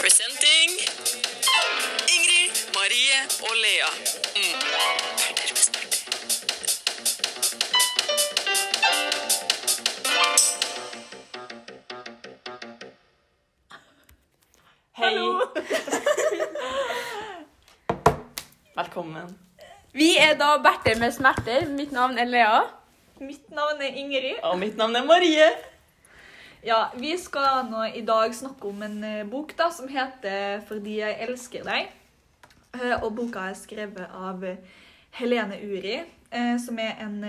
Presenting Ingrid, Marie og Lea. Mm. Hei. Velkommen. Vi er da Berter med smerter. Mitt navn er Lea. Mitt navn er Ingrid. Og mitt navn er Marie. Ja, Vi skal nå i dag snakke om en eh, bok da, som heter 'Fordi jeg elsker deg'. Eh, Og boka er skrevet av eh, Helene Uri, som er en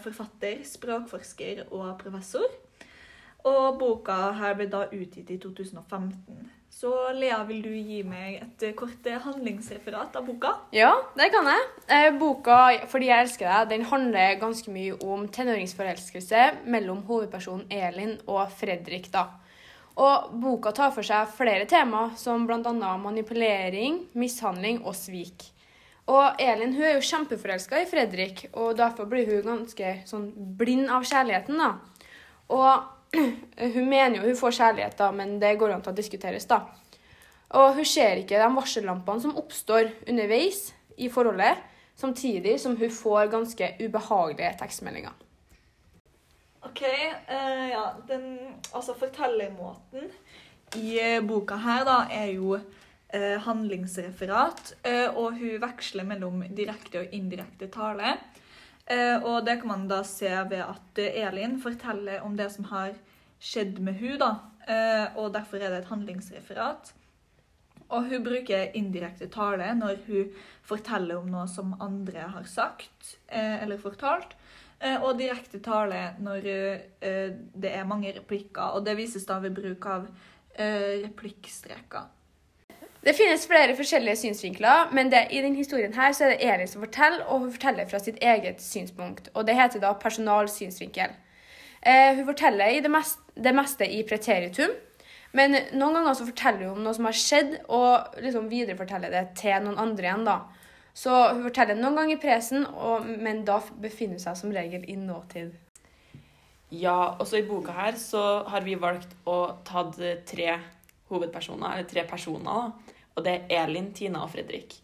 forfatter, språkforsker og professor. Og boka her ble da utgitt i 2015. Så Lea, vil du gi meg et eh, kort eh, handlingsreferat av boka? Ja, det kan jeg. Eh, boka 'Fordi jeg elsker deg' den handler ganske mye om tenåringsforelskelse mellom hovedpersonen Elin og Fredrik. da. Og Boka tar for seg flere tema, som bl.a. manipulering, mishandling og svik. Og Elin hun er jo kjempeforelska i Fredrik, og derfor blir hun ganske sånn blind av kjærligheten. da. Og hun mener jo hun får kjærlighet, da, men det går an til å diskuteres. da. Og hun ser ikke de varsellampene som oppstår underveis i forholdet, samtidig som hun får ganske ubehagelige tekstmeldinger. Ok, Uh, ja, den, altså fortellermåten i eh, boka her da, er jo uh, handlingsreferat, uh, og hun veksler mellom direkte og indirekte tale. Eh, og det kan man da se ved at Elin forteller om det som har skjedd med hun da, eh, og derfor er det et handlingsreferat. Og hun bruker indirekte tale når hun forteller om noe som andre har sagt eh, eller fortalt. Og direkte tale når det er mange replikker. Og det vises da ved bruk av replikkstreker. Det finnes flere forskjellige synsvinkler, men det, i denne historien her er det Elin som forteller, og hun forteller fra sitt eget synspunkt. Og det heter da personalsynsvinkel. Eh, hun forteller det, mest, det meste i preteritum, men noen ganger så forteller hun om noe som har skjedd, og liksom videreforteller det til noen andre igjen. da. Så hun forteller noen ganger i presen, og, men da befinner hun seg som regel i nåtid. Ja, også i boka her så har vi valgt å ta tre hovedpersoner, eller tre personer. da. Og det er Elin, Tina og Fredrik.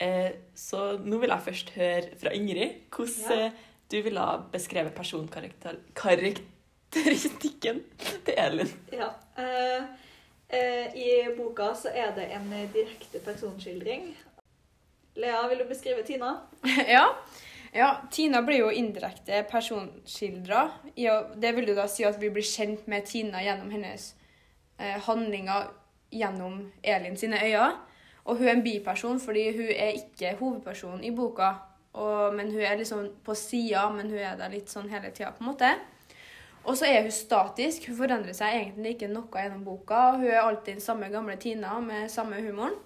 Eh, så nå vil jeg først høre fra Ingrid hvordan Ja. eh, du ville ha beskrevet personkarakteristikken til Elin. Ja. eh, eh, I boka så er det en direkte personskildring. Lea, vil du beskrive Tina? ja. ja, Tina blir jo indirekte personskildra. Det vil jo da si at vi blir kjent med Tina gjennom hennes eh, handlinger gjennom Elin sine øyne. Og hun er en biperson fordi hun er ikke hovedpersonen i boka. Og, men hun er liksom på sida, men hun er der litt sånn hele tida, på en måte. Og så er hun statisk. Hun forandrer seg egentlig ikke noe gjennom boka. og Hun er alltid den samme gamle Tina med samme humoren.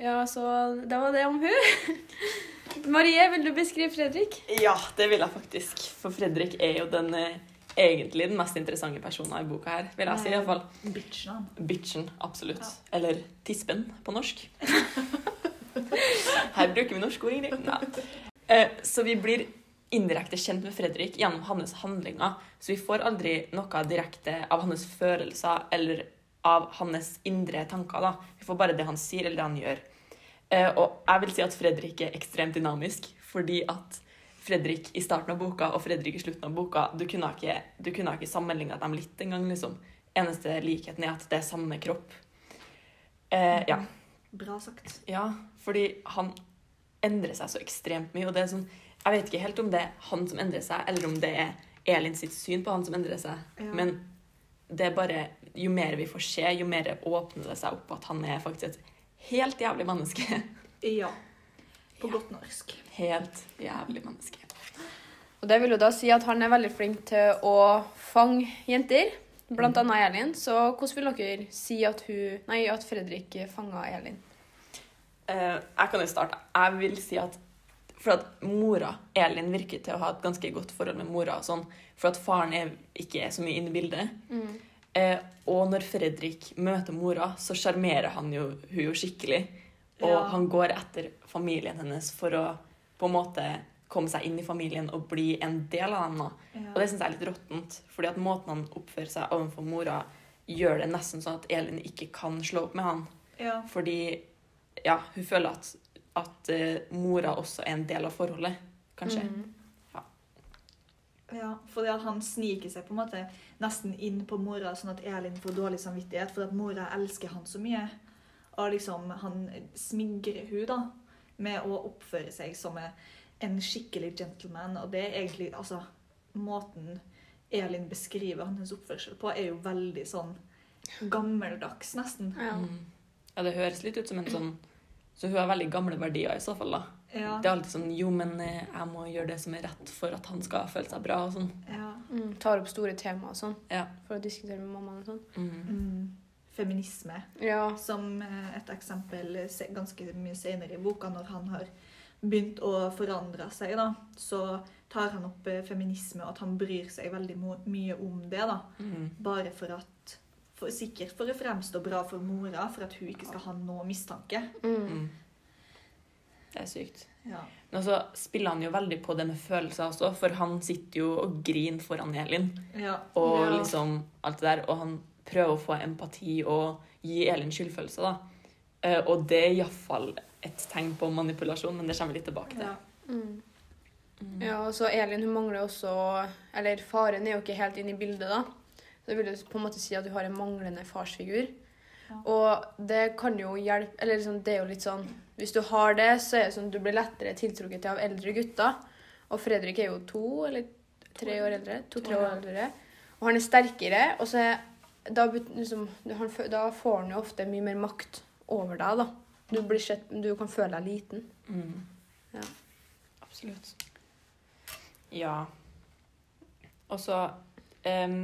Ja, så det var det om hun. Marie, vil du beskrive Fredrik? Ja, det vil jeg faktisk. For Fredrik er jo den eh, egentlig den mest interessante personen i boka her, vil jeg si. i hvert fall. Bitchen. Bitchen, absolutt. Ja. Eller tispen på norsk. Her bruker vi norske ord, Ingrid. Nei. Eh, Så vi blir indirekte kjent med Fredrik gjennom hans handlinger. Så vi får aldri noe direkte av hans følelser eller av hans indre tanker. da. Vi får bare det han sier, eller det han gjør. Eh, Og jeg vil si at Fredrik er ekstremt dynamisk, fordi at Fredrik i starten av boka og Fredrik i slutten av boka, du kunne ikke, du kunne ikke sammenligna dem litt engang, liksom. Eneste likheten er at det er samme kropp. Eh, ja. Bra sagt. ja, fordi han endrer seg så ekstremt mye, og det er sånn Jeg vet ikke helt om det er han som endrer seg, eller om det er Elin sitt syn på han som endrer seg. Ja. Men det er bare Jo mer vi får se, jo mer åpner det seg opp at han er faktisk et helt jævlig menneske. Ja. På Ja. godt norsk. Helt jævlig menneske. Og det vil jo da si at han er veldig flink til å fange jenter, blant annet Elin. Så hvordan vil dere si at, hun, nei, at Fredrik fanga Elin? Uh, jeg kan jo starte. Jeg vil si at for at mora, Elin, virker til å ha et ganske godt forhold med mora. og sånn, For at faren er, ikke er så mye inne i bildet. Eh, og når Fredrik møter mora, så sjarmerer han jo hun jo skikkelig. Og Ja. han går etter familien hennes for å på en måte komme seg inn i familien og bli en del av dem. Ja. Og det syns jeg er litt råttent. fordi at måten han oppfører seg overfor mora, gjør det nesten sånn at Elin ikke kan slå opp med han. Ja. Fordi ja, hun føler at, at uh, mora også er en del av forholdet, kanskje. Mm. Ja, fordi at han sniker seg på en måte nesten inn på mora, sånn at Elin får dårlig samvittighet, for at mora elsker han så mye. Og liksom, han smigrer hun da, med å oppføre seg som en skikkelig gentleman, og det er egentlig, altså, måten Elin beskriver hans oppførsel på, er jo veldig sånn gammeldags, nesten. Ja. Mm. Ja, det høres litt ut som en sånn Så hun har veldig gamle verdier i så fall, da. Ja, Det er alltid sånn Jo, men eh, jeg må gjøre det som er rett for at han skal føle seg bra og sånn. ja. Mm. Tar opp store temaer og sånn, Ja. for å diskutere med mammaen og sånn. Mm. Mm. Feminisme. Ja. Som eh, et eksempel ganske mye senere i boka, når han har begynt å forandre seg, da, så tar han opp eh, feminisme, og at han bryr seg veldig mye om det. da, Mm. Bare for at for, Sikkert for å fremstå bra for mora, for at hun ikke skal ha noe mistanke. Mm. Mm. Det er sykt. Ja. Men så spiller han jo veldig på det med følelser også, for han sitter jo og griner foran Elin. ja. Og Ja. liksom alt det der, og han prøver å få empati og gi Elin skyldfølelse, da. Eh, og det er iallfall et tegn på manipulasjon, men det kommer vi litt tilbake til. ja. Mm. Mm. Ja, og så Elin hun mangler også Eller faren er jo ikke helt inne i bildet, da. Så det vil jo på en måte si at hun har en manglende farsfigur. Ja. Og det kan jo hjelpe Eller liksom, det er jo litt sånn Hvis du har det, så er det sånn du blir lettere tiltrukket til av eldre gutter. Og Fredrik er jo to eller tre år eldre. To-tre år eldre. Og han er sterkere, og så er da, liksom, han, da får han jo ofte mye mer makt over deg, da. Du, blir sett, du kan føle deg liten. Mm. Ja. Absolutt. Ja. Og så um,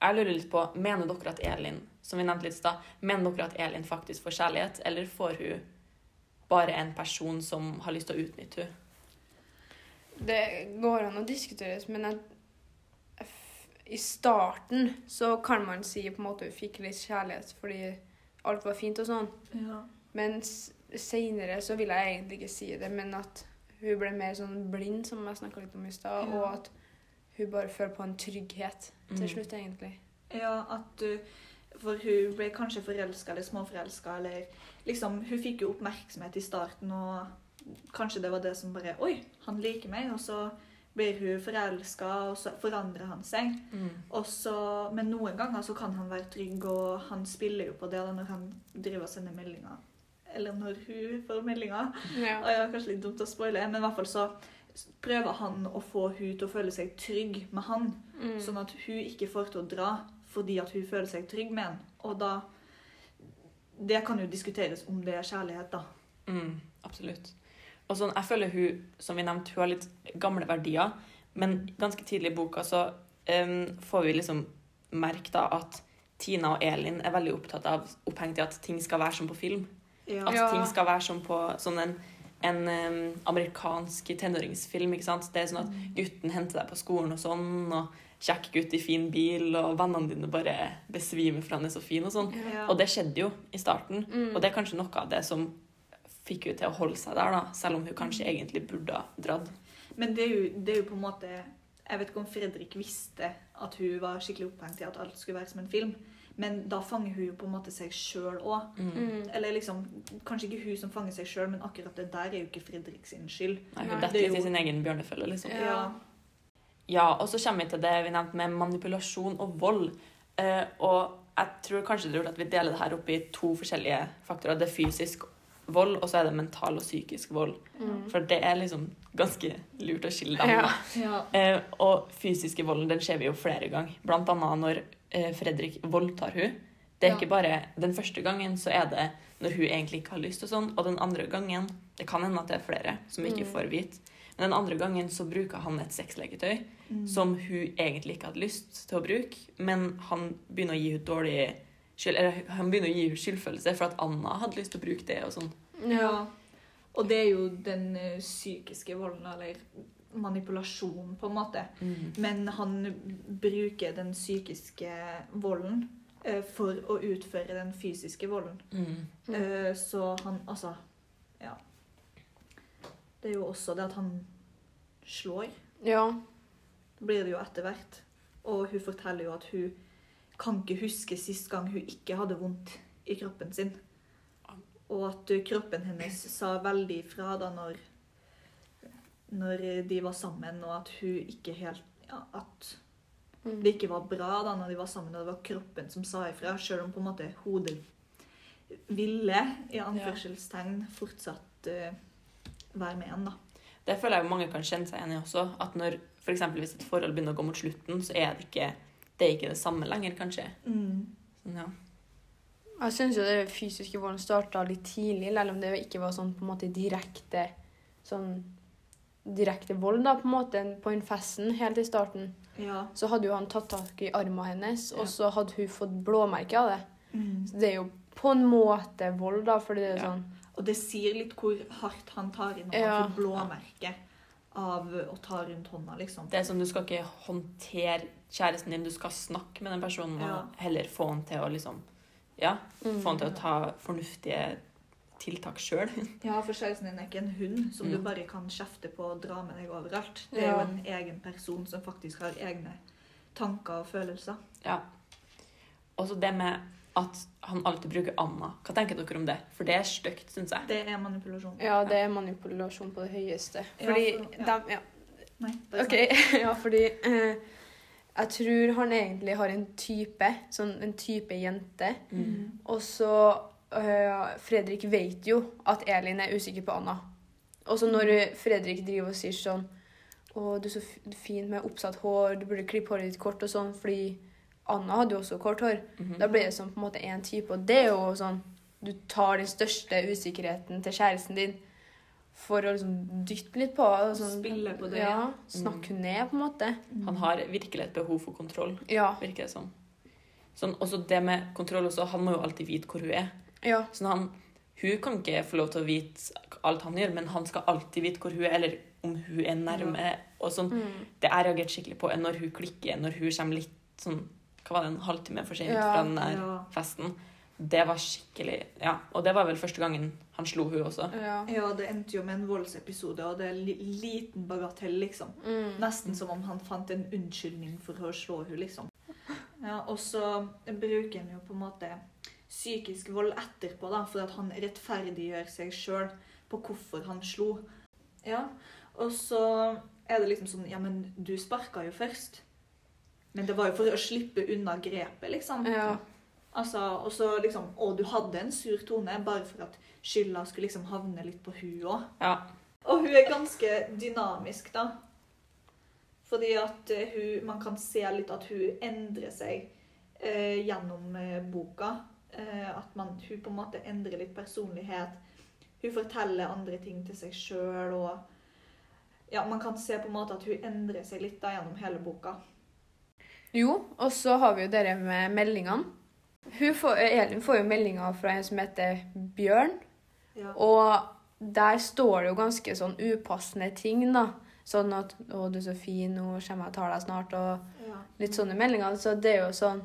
Jeg lurer litt på Mener dere at Elin som vi nevnte litt i stad, mener dere at Elin faktisk får kjærlighet, eller får hun bare en person som har lyst til å utnytte henne? Det går an å diskuteres, men jeg, i starten så kan man si på en måte hun fikk litt kjærlighet fordi alt var fint og sånn. ja. Men seinere så vil jeg egentlig ikke si det, men at hun ble mer sånn blind, som jeg snakka litt om i stad, Ja. og at hun bare føler på en trygghet til Mm. slutt, egentlig. Ja, at du For hun ble kanskje forelska eller småforelska, eller liksom Hun fikk jo oppmerksomhet i starten, og kanskje det var det som bare Oi, han liker meg. Og så blir hun forelska, og så forandrer han seg. Mm. Også, men noen ganger så kan han være trygg, og han spiller jo på det da når han driver og sender meldinger. Eller når hun får meldinger. Ja. Og ja, kanskje litt dumt å spoile, men i hvert fall så prøver han å få hun til å føle seg trygg med han. Mm. Sånn at hun ikke får til å dra fordi at hun føler seg trygg med han. Og da Det kan jo diskuteres om det er kjærlighet, da. Mm, absolutt. Og sånn, jeg føler hun, som vi nevnte, hun har litt gamle verdier, men ganske tidlig i boka så um, får vi liksom merke da at Tina og Elin er veldig opptatt av opphengt i at ting skal være som på film. Ja. At ting skal være som på sånn en, en um, amerikansk tenåringsfilm. ikke sant? Det er sånn at gutten henter deg på skolen og sånn, og kjekk gutt i fin bil, og vennene dine bare besvimer for han er så fin og sånn. Ja. Og det skjedde jo i starten. Mm. Og det er kanskje noe av det som fikk hun til å holde seg der, da, selv om hun kanskje egentlig burde ha dratt. Men det er, jo, det er jo på en måte Jeg vet ikke om Fredrik visste at hun var skikkelig opphengt i at alt skulle være som en film. Men da fanger hun jo på en måte seg sjøl òg. Mm. Eller liksom, Kanskje ikke hun som fanger seg sjøl, men akkurat det der er jo ikke Fredrik sin skyld. Nei, hun det detter er litt i sin egen bjørnefelle, liksom. Ja. Ja. Ja, og så kommer vi til det vi nevnte med manipulasjon og vold. Uh, og jeg tror kanskje det er lurt at vi deler det her opp i to forskjellige faktorer. Det er fysisk vold, og så er det mental og psykisk vold. Mm. For det er liksom ganske lurt å skille dem. Ja. Ja. Eh, og fysiske volden den ser vi jo flere ganger. Blant annet når eh, Fredrik voldtar hun. Det er Ja. ikke bare Den første gangen så er det når hun egentlig ikke har lyst, og sånn, og den andre gangen Det kan hende at det er flere som ikke Mm. får vite. Men den andre gangen så bruker han et sexleketøy Mm. som hun egentlig ikke hadde lyst til å bruke, men han begynner å gi henne dårlig skyld, eller han begynner å gi henne skyldfølelse for at Anna hadde lyst til å bruke det og sånn. Ja. Og det er jo den eh, psykiske volden, eller manipulasjonen, på en måte. Men han bruker den psykiske volden eh, for å utføre den fysiske volden. Mm. Mm. Eh, så han Altså, ja. Det er jo også det at han slår. Ja. Blir det jo etter hvert. Og hun forteller jo at hun kan ikke huske sist gang hun ikke hadde vondt i kroppen sin. og at eh, kroppen hennes sa veldig ifra da når, når de var sammen, og at hun ikke helt ja, At Mm. det ikke var bra da når de var sammen, og det var kroppen som sa ifra, selv om på en måte hodet ville, i anførselstegn, fortsatt uh, være med en, da. Det føler jeg mange kan kjenne seg igjen i også. At når eksempel hvis et forhold begynner å gå mot slutten, så er det ikke det, er ikke det samme lenger, kanskje. Sånn, ja. Jeg syns jo det fysiske volden starta litt tidlig, selv om det ikke var sånn på en måte direkte sånn direkte vold, da, på en måte, på den festen helt i starten. Ja. Så hadde jo han tatt tak i armen hennes, Ja. og så hadde hun fått blåmerke av det. Mm. Så det er jo på en måte vold, da, fordi det er sånn Og det sier litt hvor hardt han tar i når han får blåmerke av å ta rundt hånda, liksom. Det er som Du skal ikke håndtere kjæresten din, du skal snakke med den personen Ja. og heller få han til å liksom Ja, mm. få han til å ta fornuftige tiltak sjøl. Ja, for kjæresten din er ikke en hund som du Mm. bare kan kjefte på og dra med deg overalt. Det er Ja. jo en egen person som faktisk har egne tanker og følelser. Ja. Og så det med at han alltid bruker Anna. Hva tenker dere om det? For det er stygt, syns jeg. Det er manipulasjon. Ja, det er manipulasjon på det høyeste. Ja, for- ja. De, ja. Nei, OK. ja, fordi eh, jeg tror han egentlig har en type, sånn en type jente. Mm. Og så øh, Fredrik vet jo at Elin er usikker på Anna. Og så når øh, Fredrik driver og sier sånn Å, du er så fin med oppsatt hår, du burde klippe håret ditt kort og sånn, fordi Anna hadde jo også kort hår. Mhm. Da blir det sånn på en måte én type, og det er jo sånn Du tar den største usikkerheten til kjæresten din for å liksom dytte litt på sånn, Spille på det. Ja, snakke mm. ned, på en måte. Han har virkelig et behov for kontroll, Ja. virker det som. Sånn, også det med kontroll også, Han må jo alltid vite hvor hun er. Ja. Sånn han, Hun kan ikke få lov til å vite alt han gjør, men han skal alltid vite hvor hun er, eller om hun er nærme. Og sånn, Mm. Det jeg reagerte skikkelig på, er når hun klikker, når hun kommer litt sånn Hva var det, en halvtime for sent Ja. fra den der Ja. festen. Det var skikkelig Ja. Og det var vel første gangen han slo hun også. ja. ja, det endte jo med en voldsepisode, og det er en liten bagatell, liksom. Mm. Nesten som om han fant en unnskyldning for å slå hun, liksom. Ja, og så bruker han jo på en måte psykisk vold etterpå, da, for at han rettferdiggjør seg sjøl på hvorfor han slo. Ja, og så er det liksom sånn Ja, men du sparka jo først. Men det var jo for å slippe unna grepet, liksom. Ja. Altså, og så liksom Å, du hadde en sur tone bare for at skylda skulle liksom havne litt på hun òg. Ja. Og hun er ganske dynamisk, da. Fordi at eh, hun, man kan se litt at hun endrer seg eh, gjennom eh, boka. Eh, at man, hun på en måte endrer litt personlighet. Hun forteller andre ting til seg sjøl og Ja, man kan se på en måte at hun endrer seg litt da gjennom hele boka. Jo, og så har vi jo dere med meldingene. Får, Elin får jo meldinger fra en som heter Bjørn, Ja. og der står det jo ganske sånn upassende ting, da. Sånn at 'Å, du er så fin, nå kommer jeg og tar deg snart', og ja. litt sånne meldinger. Så det er jo sånn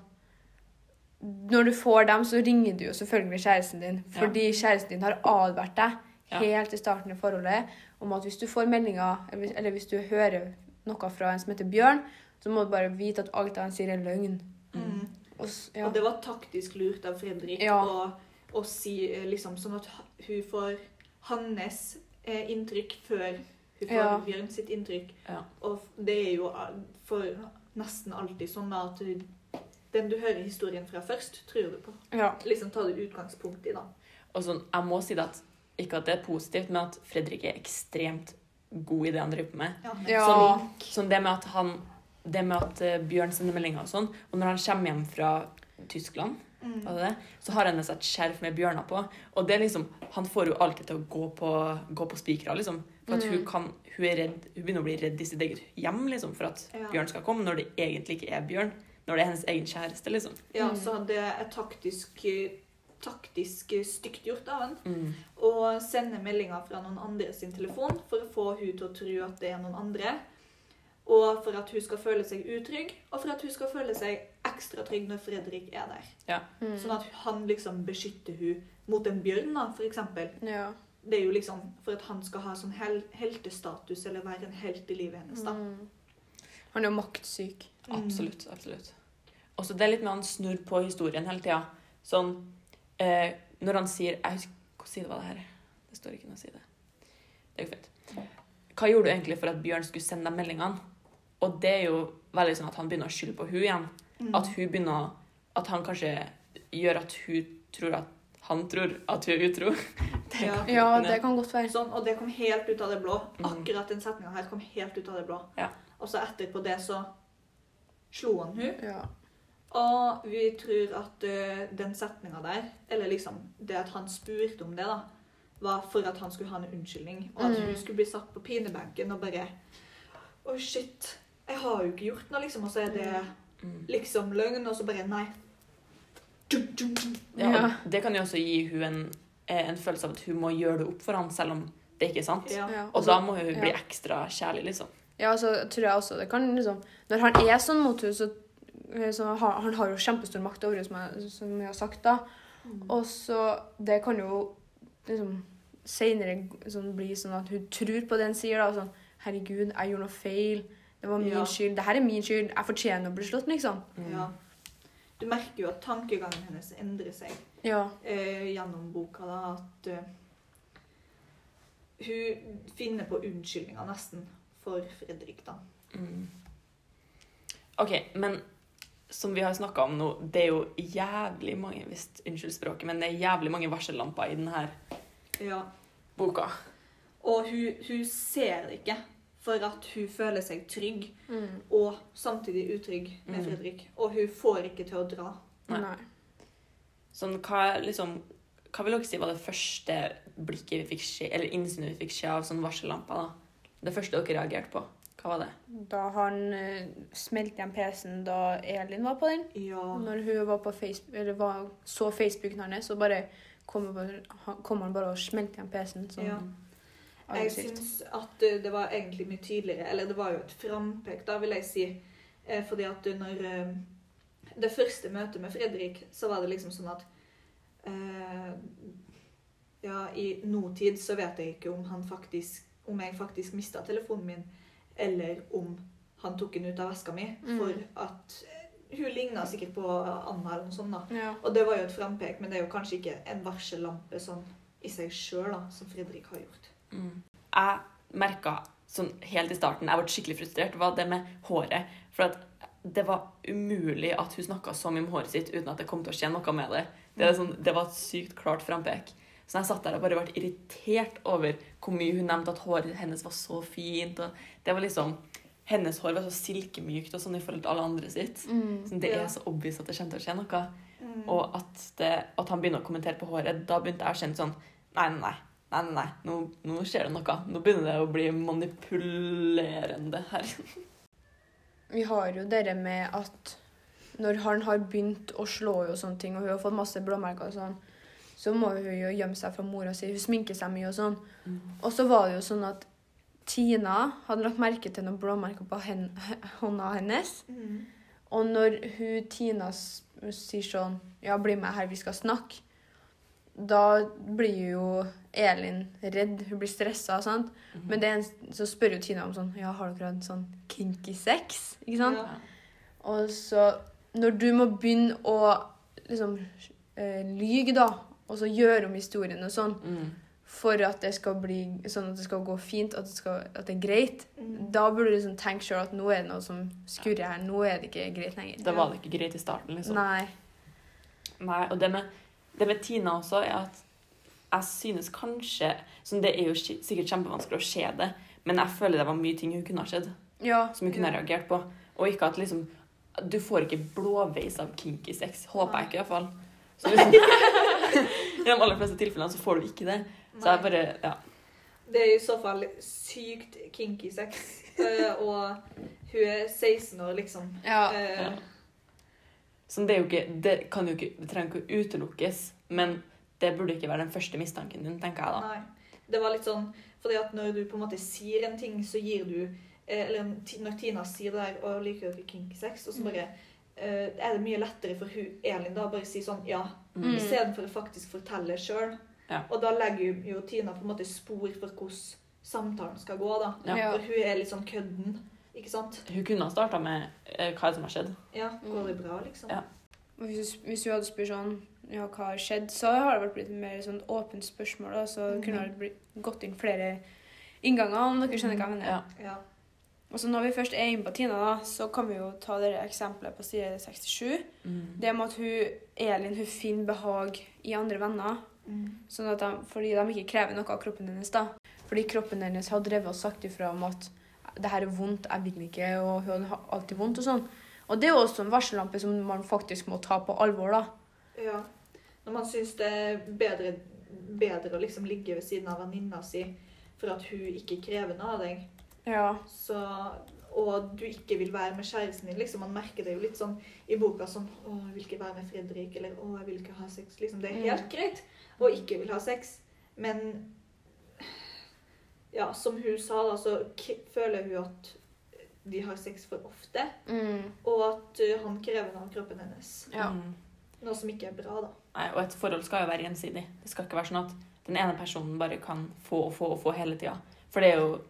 Når du får dem, så ringer du jo selvfølgelig kjæresten din, Ja. fordi kjæresten din har advart deg Ja. helt i starten i forholdet om at hvis du får meldinger, eller hvis du hører noe fra en som heter Bjørn, så må du bare vite at alt han sier, er løgn. Mm. Og, ja. Og det var taktisk lurt av Fredrik Ja. å, å si eh, liksom sånn at hun får hans eh, inntrykk før hun får Ja. Bjørn sitt inntrykk. Ja. Og det er jo for nesten alltid sånn at du, den du hører historien fra først, tror du på. ja. Liksom ta det utgangspunkt i, da. Og sånn, jeg må si det at ikke at det er positivt, men at Fredrik er ekstremt god i det han driver på med. Ja. Sånn, sånn det med at han det med at eh, Bjørn sender meldinger og sånn, og når han kommer hjem fra Tyskland, Mm. det så har han med seg et skjerf med bjørner på. Og det er liksom, han får jo alltid til å gå på, gå på spikra, liksom. For at hun, Mm. kan, hun, er redd, hun begynner å bli redd i sitt eget hjem liksom, for at Ja. Bjørn skal komme, når det egentlig ikke er Bjørn. Når det er hennes egen kjæreste, liksom. Ja, Mm. så det er taktisk, taktisk stygt gjort av han. Mm. å sende meldinger fra noen andre sin telefon for å få hun til å tro at det er noen andre. Og for at hun skal føle seg utrygg, og for at hun skal føle seg ekstra trygg når Fredrik er der. Mm. Sånn at han liksom beskytter hun mot en bjørn, da, for eksempel. ja. Det er jo liksom for at han skal ha sånn hel heltestatus, eller være en helt i livet hennes, da. Mm. Han er jo maktsyk. Mm. Absolutt. absolutt. Og så det er litt med han snurr på historien hele tida. Sånn eh, Når han sier Jeg husker Hvilken side var det her? Det står ikke noe side. Det er jo fint. Hva gjorde du egentlig for at Bjørn skulle sende deg meldingene? Og det er jo veldig sånn at han begynner å skylde på hun igjen. Mm. At hun begynner At han kanskje gjør at hun tror at han tror at hun er utro. Det Ja. Ja, det kan godt være. Sånn, og det kom helt ut av det blå. Mm. Akkurat den setninga her kom helt ut av det blå. Ja. Og så etterpå det så slo han hun. Ja. Og vi tror at uh, den setninga der, eller liksom det at han spurte om det, da, var for at han skulle ha en unnskyldning. Og at Mm. hun skulle bli satt på pinebenken og bare Å, shit. Jeg har jo ikke gjort noe, liksom. Og så er det Mm. liksom løgn, og så bare Nei. Ja, og det kan jo også gi hun en, eh, en følelse av at hun må gjøre det opp for han, selv om det ikke er sant. Ja. Og da må hun bli ekstra kjærlig, liksom. Ja, så tror jeg også det kan liksom Når han er sånn mot henne, så, så har han har jo kjempestor makt over henne, som, jeg- har sagt da. Og så Det kan jo liksom seinere sånn, bli sånn at hun tror på det han sier. da, sånn, 'Herregud, jeg gjorde noe feil. Det var min Ja. skyld. Det her er min skyld. Jeg fortjener å bli slått', liksom. Mm. Ja. Du merker jo at tankegangen hennes endrer seg. Ja. eh, gjennom boka da, at uh, hun finner på unnskyldninger nesten for Fredrik. da. Mm. OK, men som vi har snakka om nå, det er jo jævlig mange visst, Unnskyld språket, men det er jævlig mange varsellamper i denne Ja. boka. Og hun, hun ser det ikke, for at hun føler seg trygg, Mm. og samtidig utrygg med Mm. Fredrik. Og hun får ikke til å dra. Nei. Nei. Sånn, hva, liksom, hva vil dere si var det første blikket vi fikk se, eller innsynet vi fikk se av sånn varsellampa? da? Det første dere reagerte på? Hva var det? Da han uh, smelte igjen PC-en da Elin var på den. Ja. Når hun var på Facebook, eller var, så Facebooken hans, så bare kom, han bare- og smelte igjen PC-en. Sånn Ja. Jeg syns at eh, det var egentlig mye tydeligere, eller det var jo et frampek, da vil jeg si. Eh, Fordi at når eh, Det første møtet med Fredrik, så var det liksom sånn at Ja, i nåtid så vet jeg ikke om han faktisk Om jeg faktisk mista telefonen min, eller om han tok den ut av veska mi. Mm. For at hun ligna sikkert på Anna eller noe sånt, da. Ja. Og det var jo et frampek, men det er jo kanskje ikke en varsellampe sånn i seg sjøl, som Fredrik har gjort. Mm. Jeg merka sånn helt i starten Jeg ble skikkelig frustrert. var det med håret. For at det var umulig at hun snakka så mye om håret sitt uten at det kom til å skje noe med det. Det, er sånn, det var et sykt klart frampek. Så jeg satt der og bare ble irritert over hvor mye hun nevnte at håret hennes var så fint. Og det var liksom Hennes hår var så silkemykt og sånn i forhold til alle andre sitt. Mm. Så det Ja. er så obvious at det kommer til å skje noe. Mm. Og at, det, at han begynner å kommentere på håret, da begynte jeg å kjenne sånn Nei, nei, nei. Nei, nei, nei. Nå, nå skjer det noe. Nå begynner det å bli manipulerende her. Vi har jo det med at når han har begynt å slå og sånne ting, og hun har fått masse blåmerker og sånn, så må hun jo gjemme seg fra mora si. Hun sminker seg mye og sånn. Og så var det jo sånn at Tina hadde lagt merke til noen blåmerker på hen hånda hennes. Mm. Og når hun Tina sier sånn Ja, bli med her, vi skal snakke. Da blir jo Elin redd. Hun blir stressa. sant? Men det er en, så spør jo Tina om sånn Ja, har dere hatt sånn kinky sex? Ikke sant? Ja. Og så Når du må begynne å liksom øh, lyge, da, og så gjøre om historien og sånn, Mm. for at det skal bli sånn at det skal gå fint, at det, skal, at det er greit, Mm. da burde du liksom tenke sjøl at nå er det noe som skurrer her. Nå er det ikke greit lenger. Da var det ikke greit i starten, liksom. Nei. Nei, og det med, det med Tina også er at jeg synes kanskje sånn, Det er jo sikkert kjempevanskelig å se det, men jeg føler det var mye ting hun kunne ha sett, Ja. som hun kunne ha reagert på. Og ikke at liksom Du får ikke blåveis av kinky sex. Håper jeg ikke, iallfall. Så liksom, I de aller fleste tilfellene så får du ikke det. Så jeg bare Ja. Det er i så fall sykt kinky sex. Eh, og hun er 16 år, liksom. Ja. Uh, Ja. Så det er jo ikke Det kan jo ikke Det trenger ikke å utelukkes, men det burde ikke være den første mistanken din, tenker jeg da. Nei. Det var litt sånn fordi at når du på en måte sier en ting, så gir du eh, Eller når Tina sier det der og liker dere kinky sex, og så bare eh, er det mye lettere for hun, Elin da bare si sånn ja, Mm. istedenfor å faktisk fortelle sjøl. Ja. Og da legger jo- jo Tina på en måte spor for hvordan samtalen skal gå, da. Ja. For hun er litt sånn kødden, ikke sant? Hun kunne ha starta med eh, hva som har skjedd. Ja, går det bra, liksom? Ja. Og Hvis, hvis hun hadde spurt sånn ja, hva har skjedd, så har det vært blitt mer sånn åpent spørsmål. Da, så Mhm. kunne det blitt gått inn flere innganger, om dere skjønner hva jeg mener. Ja. Ja. Og så når vi først er inne på Tina, da, så kan vi jo ta det eksempelet på side 67. Mm. Det med at hun, Elin hun finner behag i andre venner, Mm. sånn at de, fordi de ikke krever noe av kroppen hennes. da. Fordi kroppen hennes har drevet og sagt ifra om at det her er vondt, jeg vil ikke, og hun har alltid vondt og sånn. Og det er jo også en varsellampe som man faktisk må ta på alvor, da. Ja. Når man syns det er bedre, bedre å liksom ligge ved siden av venninna si for at hun ikke krever noe av deg, Ja. så, og du ikke vil være med kjæresten din liksom, Man merker det jo litt sånn i boka sånn 'Å, jeg vil ikke være med Fredrik', eller 'Å, jeg vil ikke ha sex'. Liksom, det er helt greit å ikke vil ha sex, men ja, som hun sa, da, så føler hun at de har sex for ofte, Mm. og at uh, han krever noe av kroppen hennes. Ja. Mm. Noe som ikke er bra, da. Nei, og et forhold skal jo være gjensidig. Det skal ikke være sånn at den ene personen bare kan få og få og få hele tida. For det er jo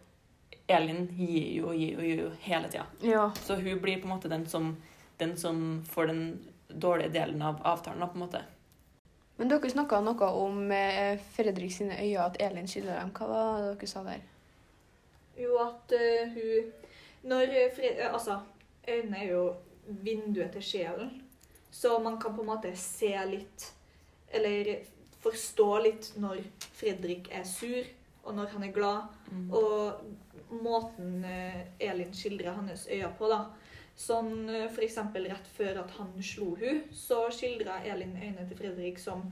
Elin gir jo og gir og gir jo hele tida. ja. Så hun blir på en måte den som, den som får den dårlige delen av avtalen. på en måte. Men dere snakka noe om eh, Fredrik sine øyne, at Elin skiller dem. Hva var det dere sa der? Jo, at uh, hun Når uh, uh, Altså, øynene er jo vinduet til sjelen. Så man kan på en måte se litt Eller forstå litt når Fredrik er sur, og når han er glad. Mm. Og måten uh, Elin skildrer hans øyne på, da. Sånn f.eks. rett før at han slo hun, så skildra Elin øynene til Fredrik som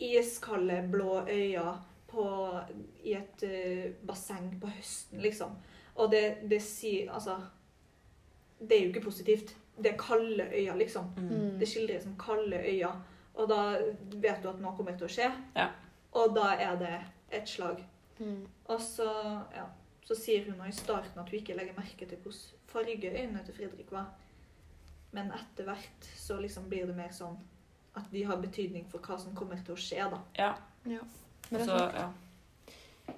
iskalde, blå øyne på, i et uh, basseng på høsten, liksom. Og det, det sier Altså Det er jo ikke positivt. Det er kalde øyne, liksom. Mm. Det skildres som kalde øyne. Og da vet du at noe kommer til å skje. Ja. Og da er det et slag. Mm. Og så, ja, så sier hun nå i starten at hun ikke legger merke til hvordan farge øynene til Fredrik var. Men etter hvert så liksom blir det mer sånn at de har betydning for hva som kommer til å skje, da. Ja. Ja. Men det er så, ja.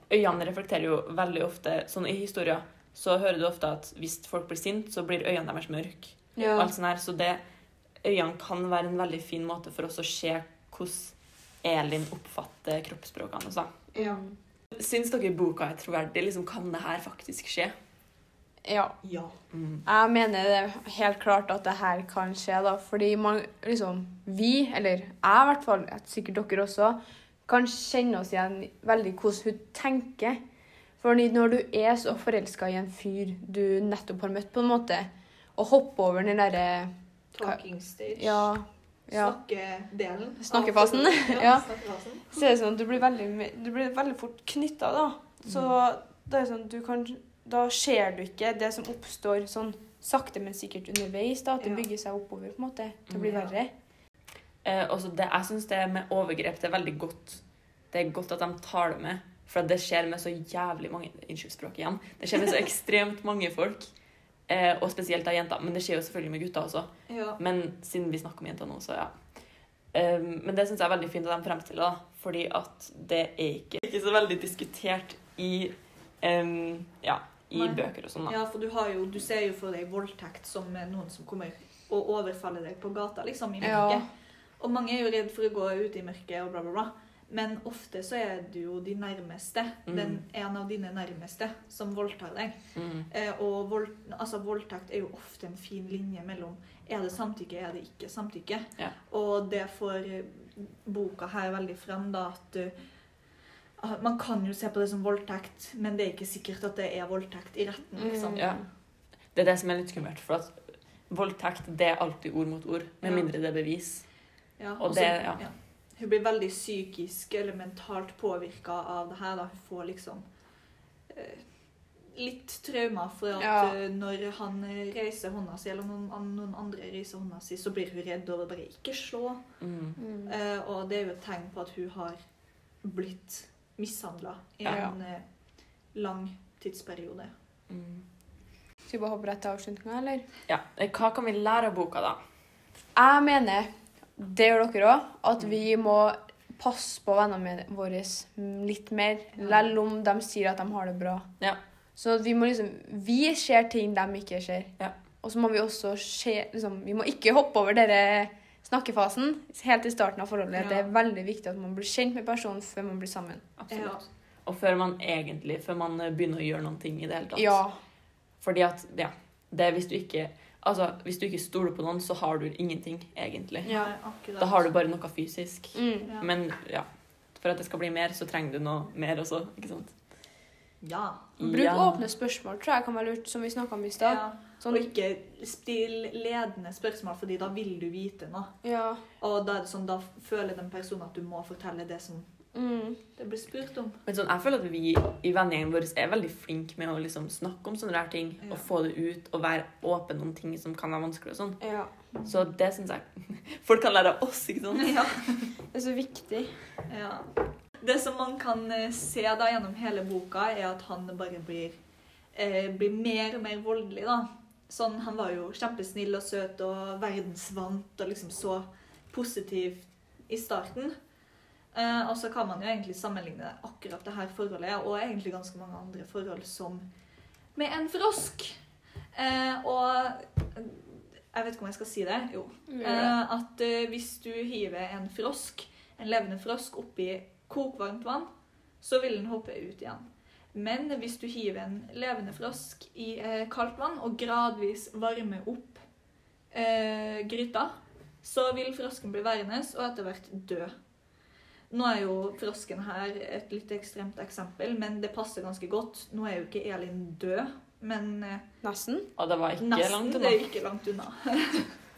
Øynene reflekterer jo veldig ofte Sånn i historier så hører du ofte at hvis folk blir sinte, så blir øynene deres mørke. Ja. Alt sånt her. Så det, øynene kan være en veldig fin måte for oss å se hvordan Elin oppfatter kroppsspråkene. Altså. Ja. Syns dere boka er troverdig? Liksom, kan det her faktisk skje? ja. Ja. Mm. Jeg mener det er helt klart at det her kan skje, da. Fordi man liksom Vi, eller jeg i hvert fall, sikkert dere også, kan kjenne oss igjen veldig hvordan hun tenker. Fordi når du er så forelska i en fyr du nettopp har møtt, på en måte, og hopper over den derre Talking stage. Ja. ja. Snakkedelen. Snakkefasen, Ja, snakkefasen. Så er det sånn at du blir veldig, du blir veldig fort knytta, da. Så det er sånn du kan Da ser du ikke det som oppstår sånn sakte, men sikkert underveis. da, At det bygger seg oppover på en måte, til å bli Ja. verre. Eh, også det, jeg syns det med overgrep det er veldig godt. Det er godt at de tar det med. For det skjer med så jævlig mange Unnskyld språket igjen. Det skjer med så ekstremt mange folk. Eh, og spesielt av jenter. Men det skjer jo selvfølgelig med gutter også. Ja. Men siden vi snakker om jenter nå, så ja. Eh, men det syns jeg er veldig fint at de fremstiller, det. Fordi at det er ikke, ikke så veldig diskutert i, um, ja, i Nei. bøker og sånn. ja, for du, har jo, du ser jo for deg voldtekt som noen som kommer og overfaller deg på gata, liksom, i Ja. Og mange er jo redd for å gå ut i mørket og bla, bla, bla. Men ofte så er det jo de nærmeste, Mm. den, en av dine nærmeste, som voldtar deg. Mm. Eh, og vold, altså, voldtekt er jo ofte en fin linje mellom er det samtykke, er det ikke samtykke. Ja. Og det får eh, boka her veldig fram, da, at uh, man kan jo se på det som voldtekt, men det er ikke sikkert at det er voldtekt i retten. liksom. Mm. Ja. Det er det som er litt skummelt. For at voldtekt det er alltid ord mot ord, med mindre det er bevis. Ja, Og også- det- ja. Hun blir veldig psykisk eller mentalt påvirka av det her. da. Hun får liksom eh, litt traumer for at Ja. eh, når han reiser hånda si, eller noen, noen andre reiser hånda si, så blir hun redd over bare ikke slå. Mm. Mm. Eh, og det er jo et tegn på at hun har blitt mishandla i Ja. en eh, lang tidsperiode. Mm. Skal vi bare hoppe rett til avslutninga, eller? Ja. Eh, Hva kan vi lære av boka, da? Jeg mener, det gjør dere òg, at vi må passe på vennene våre litt mer, Ja. selv om de sier at de har det bra. Ja. Så vi må liksom Vi ser ting de ikke ser. Ja. Og så må vi også se liksom, Vi må ikke hoppe over denne snakkefasen, helt i starten av forholdet. Ja. Det er veldig viktig at man blir kjent med personen før man blir sammen. Absolutt. Og før man egentlig Før man begynner å gjøre noen ting i det hele tatt. Ja. Fordi at, ja det er hvis du ikke Altså, hvis du ikke stoler på noen, så har du ingenting, egentlig. Ja. Da har du bare noe fysisk. Mm. Ja. Men ja, for at det skal bli mer, så trenger du noe mer også, ikke sant? Ja. Bruk Ja. åpne spørsmål, tror jeg kan være lurt, som vi snakka om i stad. ja. Sånn, Og ikke still ledende spørsmål, fordi da vil du vite noe. ja. Og da er det sånn, da føler den personen at du må fortelle det som Mm. det blir spurt om. Men sånn, jeg føler at vi i vennegjengen vår er veldig flinke med å liksom snakke om sånne der ting. Ja. Og få det ut, og være åpen om ting som kan være vanskelig og sånn. ja. Så det syns jeg folk kan lære av oss, ikke sant? Ja. Det er så viktig. Ja. Det som man kan eh, se da gjennom hele boka, er at han bare blir, eh, blir mer og mer voldelig. da. Sånn, Han var jo kjempesnill og søt og verdensvant og liksom så positiv i starten. Eh, og så kan man jo egentlig sammenligne akkurat det her forholdet og egentlig ganske mange andre forhold som med en frosk. Eh, og jeg vet ikke om jeg skal si det. Jo. Eh, at hvis du hiver en frosk, en levende frosk, oppi kokvarmt vann, så vil den hoppe ut igjen. Men hvis du hiver en levende frosk i kaldt vann og gradvis varmer opp eh, gryta, så vil frosken bli værende og etter hvert dø. Nå er jo frosken her et litt ekstremt eksempel, men det passer ganske godt. Nå er jo ikke Elin død, men eh, Nesten. Og det var ikke nesten. langt Det er ikke langt unna.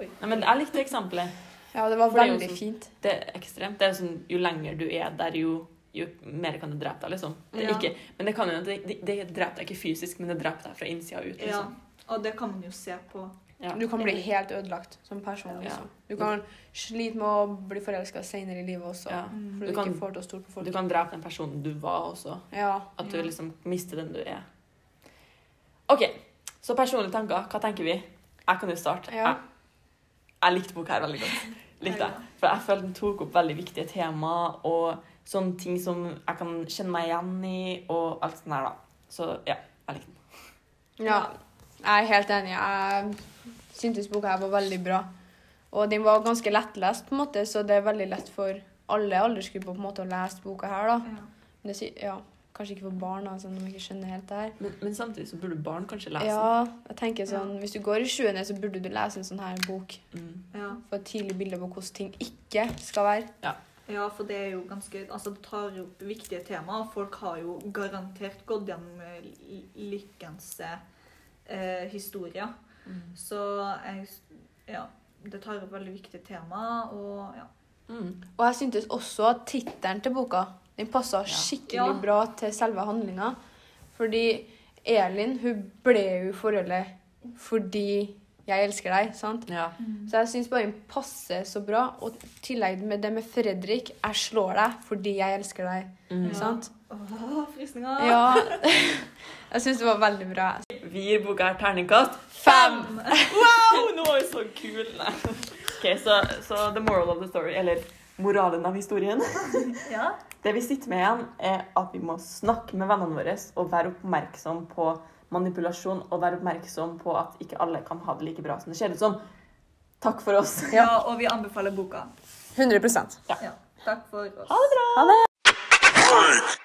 Nei, men jeg likte eksempelet. Ja, det var For det veldig sånn- fint. Det er ekstremt. Det er sånn, jo lenger du er der, jo, jo mer kan det drepe deg, liksom. Det Ja. ikke, men det kan jo det, det, det dreper deg ikke fysisk, men det dreper deg fra innsida ut. Ja, Liksom. og det kan man jo se på. Ja. Du kan bli helt ødelagt som person. Ja. Liksom. Du kan slite med å bli forelska senere i livet også. Ja. Fordi Du du, kan- ikke får til å stole på folk. Du kan drepe den personen du var også. Ja. At du liksom mister den du er. OK, så personlige tanker. Hva tenker vi? Jeg kan jo starte. Ja. Jeg, jeg likte boka her veldig godt. Likte. For jeg følte den tok opp veldig viktige tema og sånne ting som jeg kan kjenne meg igjen i, og alt sånt her, da. Så ja, jeg likte den. ja. Jeg er helt enig. Jeg syntes boka her var veldig bra. Og den var ganske lettlest, på en måte, så det er veldig lett for alle aldersgrupper på en måte å lese boka her. da. Ja. Men det, sy- ja, kanskje ikke for barn, altså, når de ikke skjønner helt det her. Men, men samtidig så burde barn kanskje lese Ja, jeg tenker sånn, Hvis du går i sjuende, så burde du lese en sånn her bok. den. Mm. Ja. Få et tidlig bilde på hvordan ting ikke skal være. ja, for det er jo ganske Altså, det tar jo opp viktige tema, folk har jo garantert gått gjennom Lykkens eh, historie. Mm. Så jeg Ja. Det tar opp veldig viktige tema, og ja. Mm. Og jeg syntes også at tittelen til boka den passa skikkelig Ja. bra til selve handlinga. Fordi Elin hun ble jo forholdet fordi 'jeg elsker deg'. sant? Ja. Så jeg syns bare den passer så bra. Og i tillegg med det med Fredrik 'jeg slår deg fordi jeg elsker deg'. Mm. sant? Åh, frysninger! Ja. jeg syns det var veldig bra. Vi gir boka her terningkast Fem! Wow, nå var vi så kule! Ok, så, så the moral of the story, eller moralen av historien Ja. Det vi sitter med igjen, er at vi må snakke med vennene våre og være oppmerksom på manipulasjon og være oppmerksom på at ikke alle kan ha det like bra som det ser ut som. Takk for oss. ja, og vi anbefaler boka. 100 ja. Ja. Takk for oss. Ha det bra!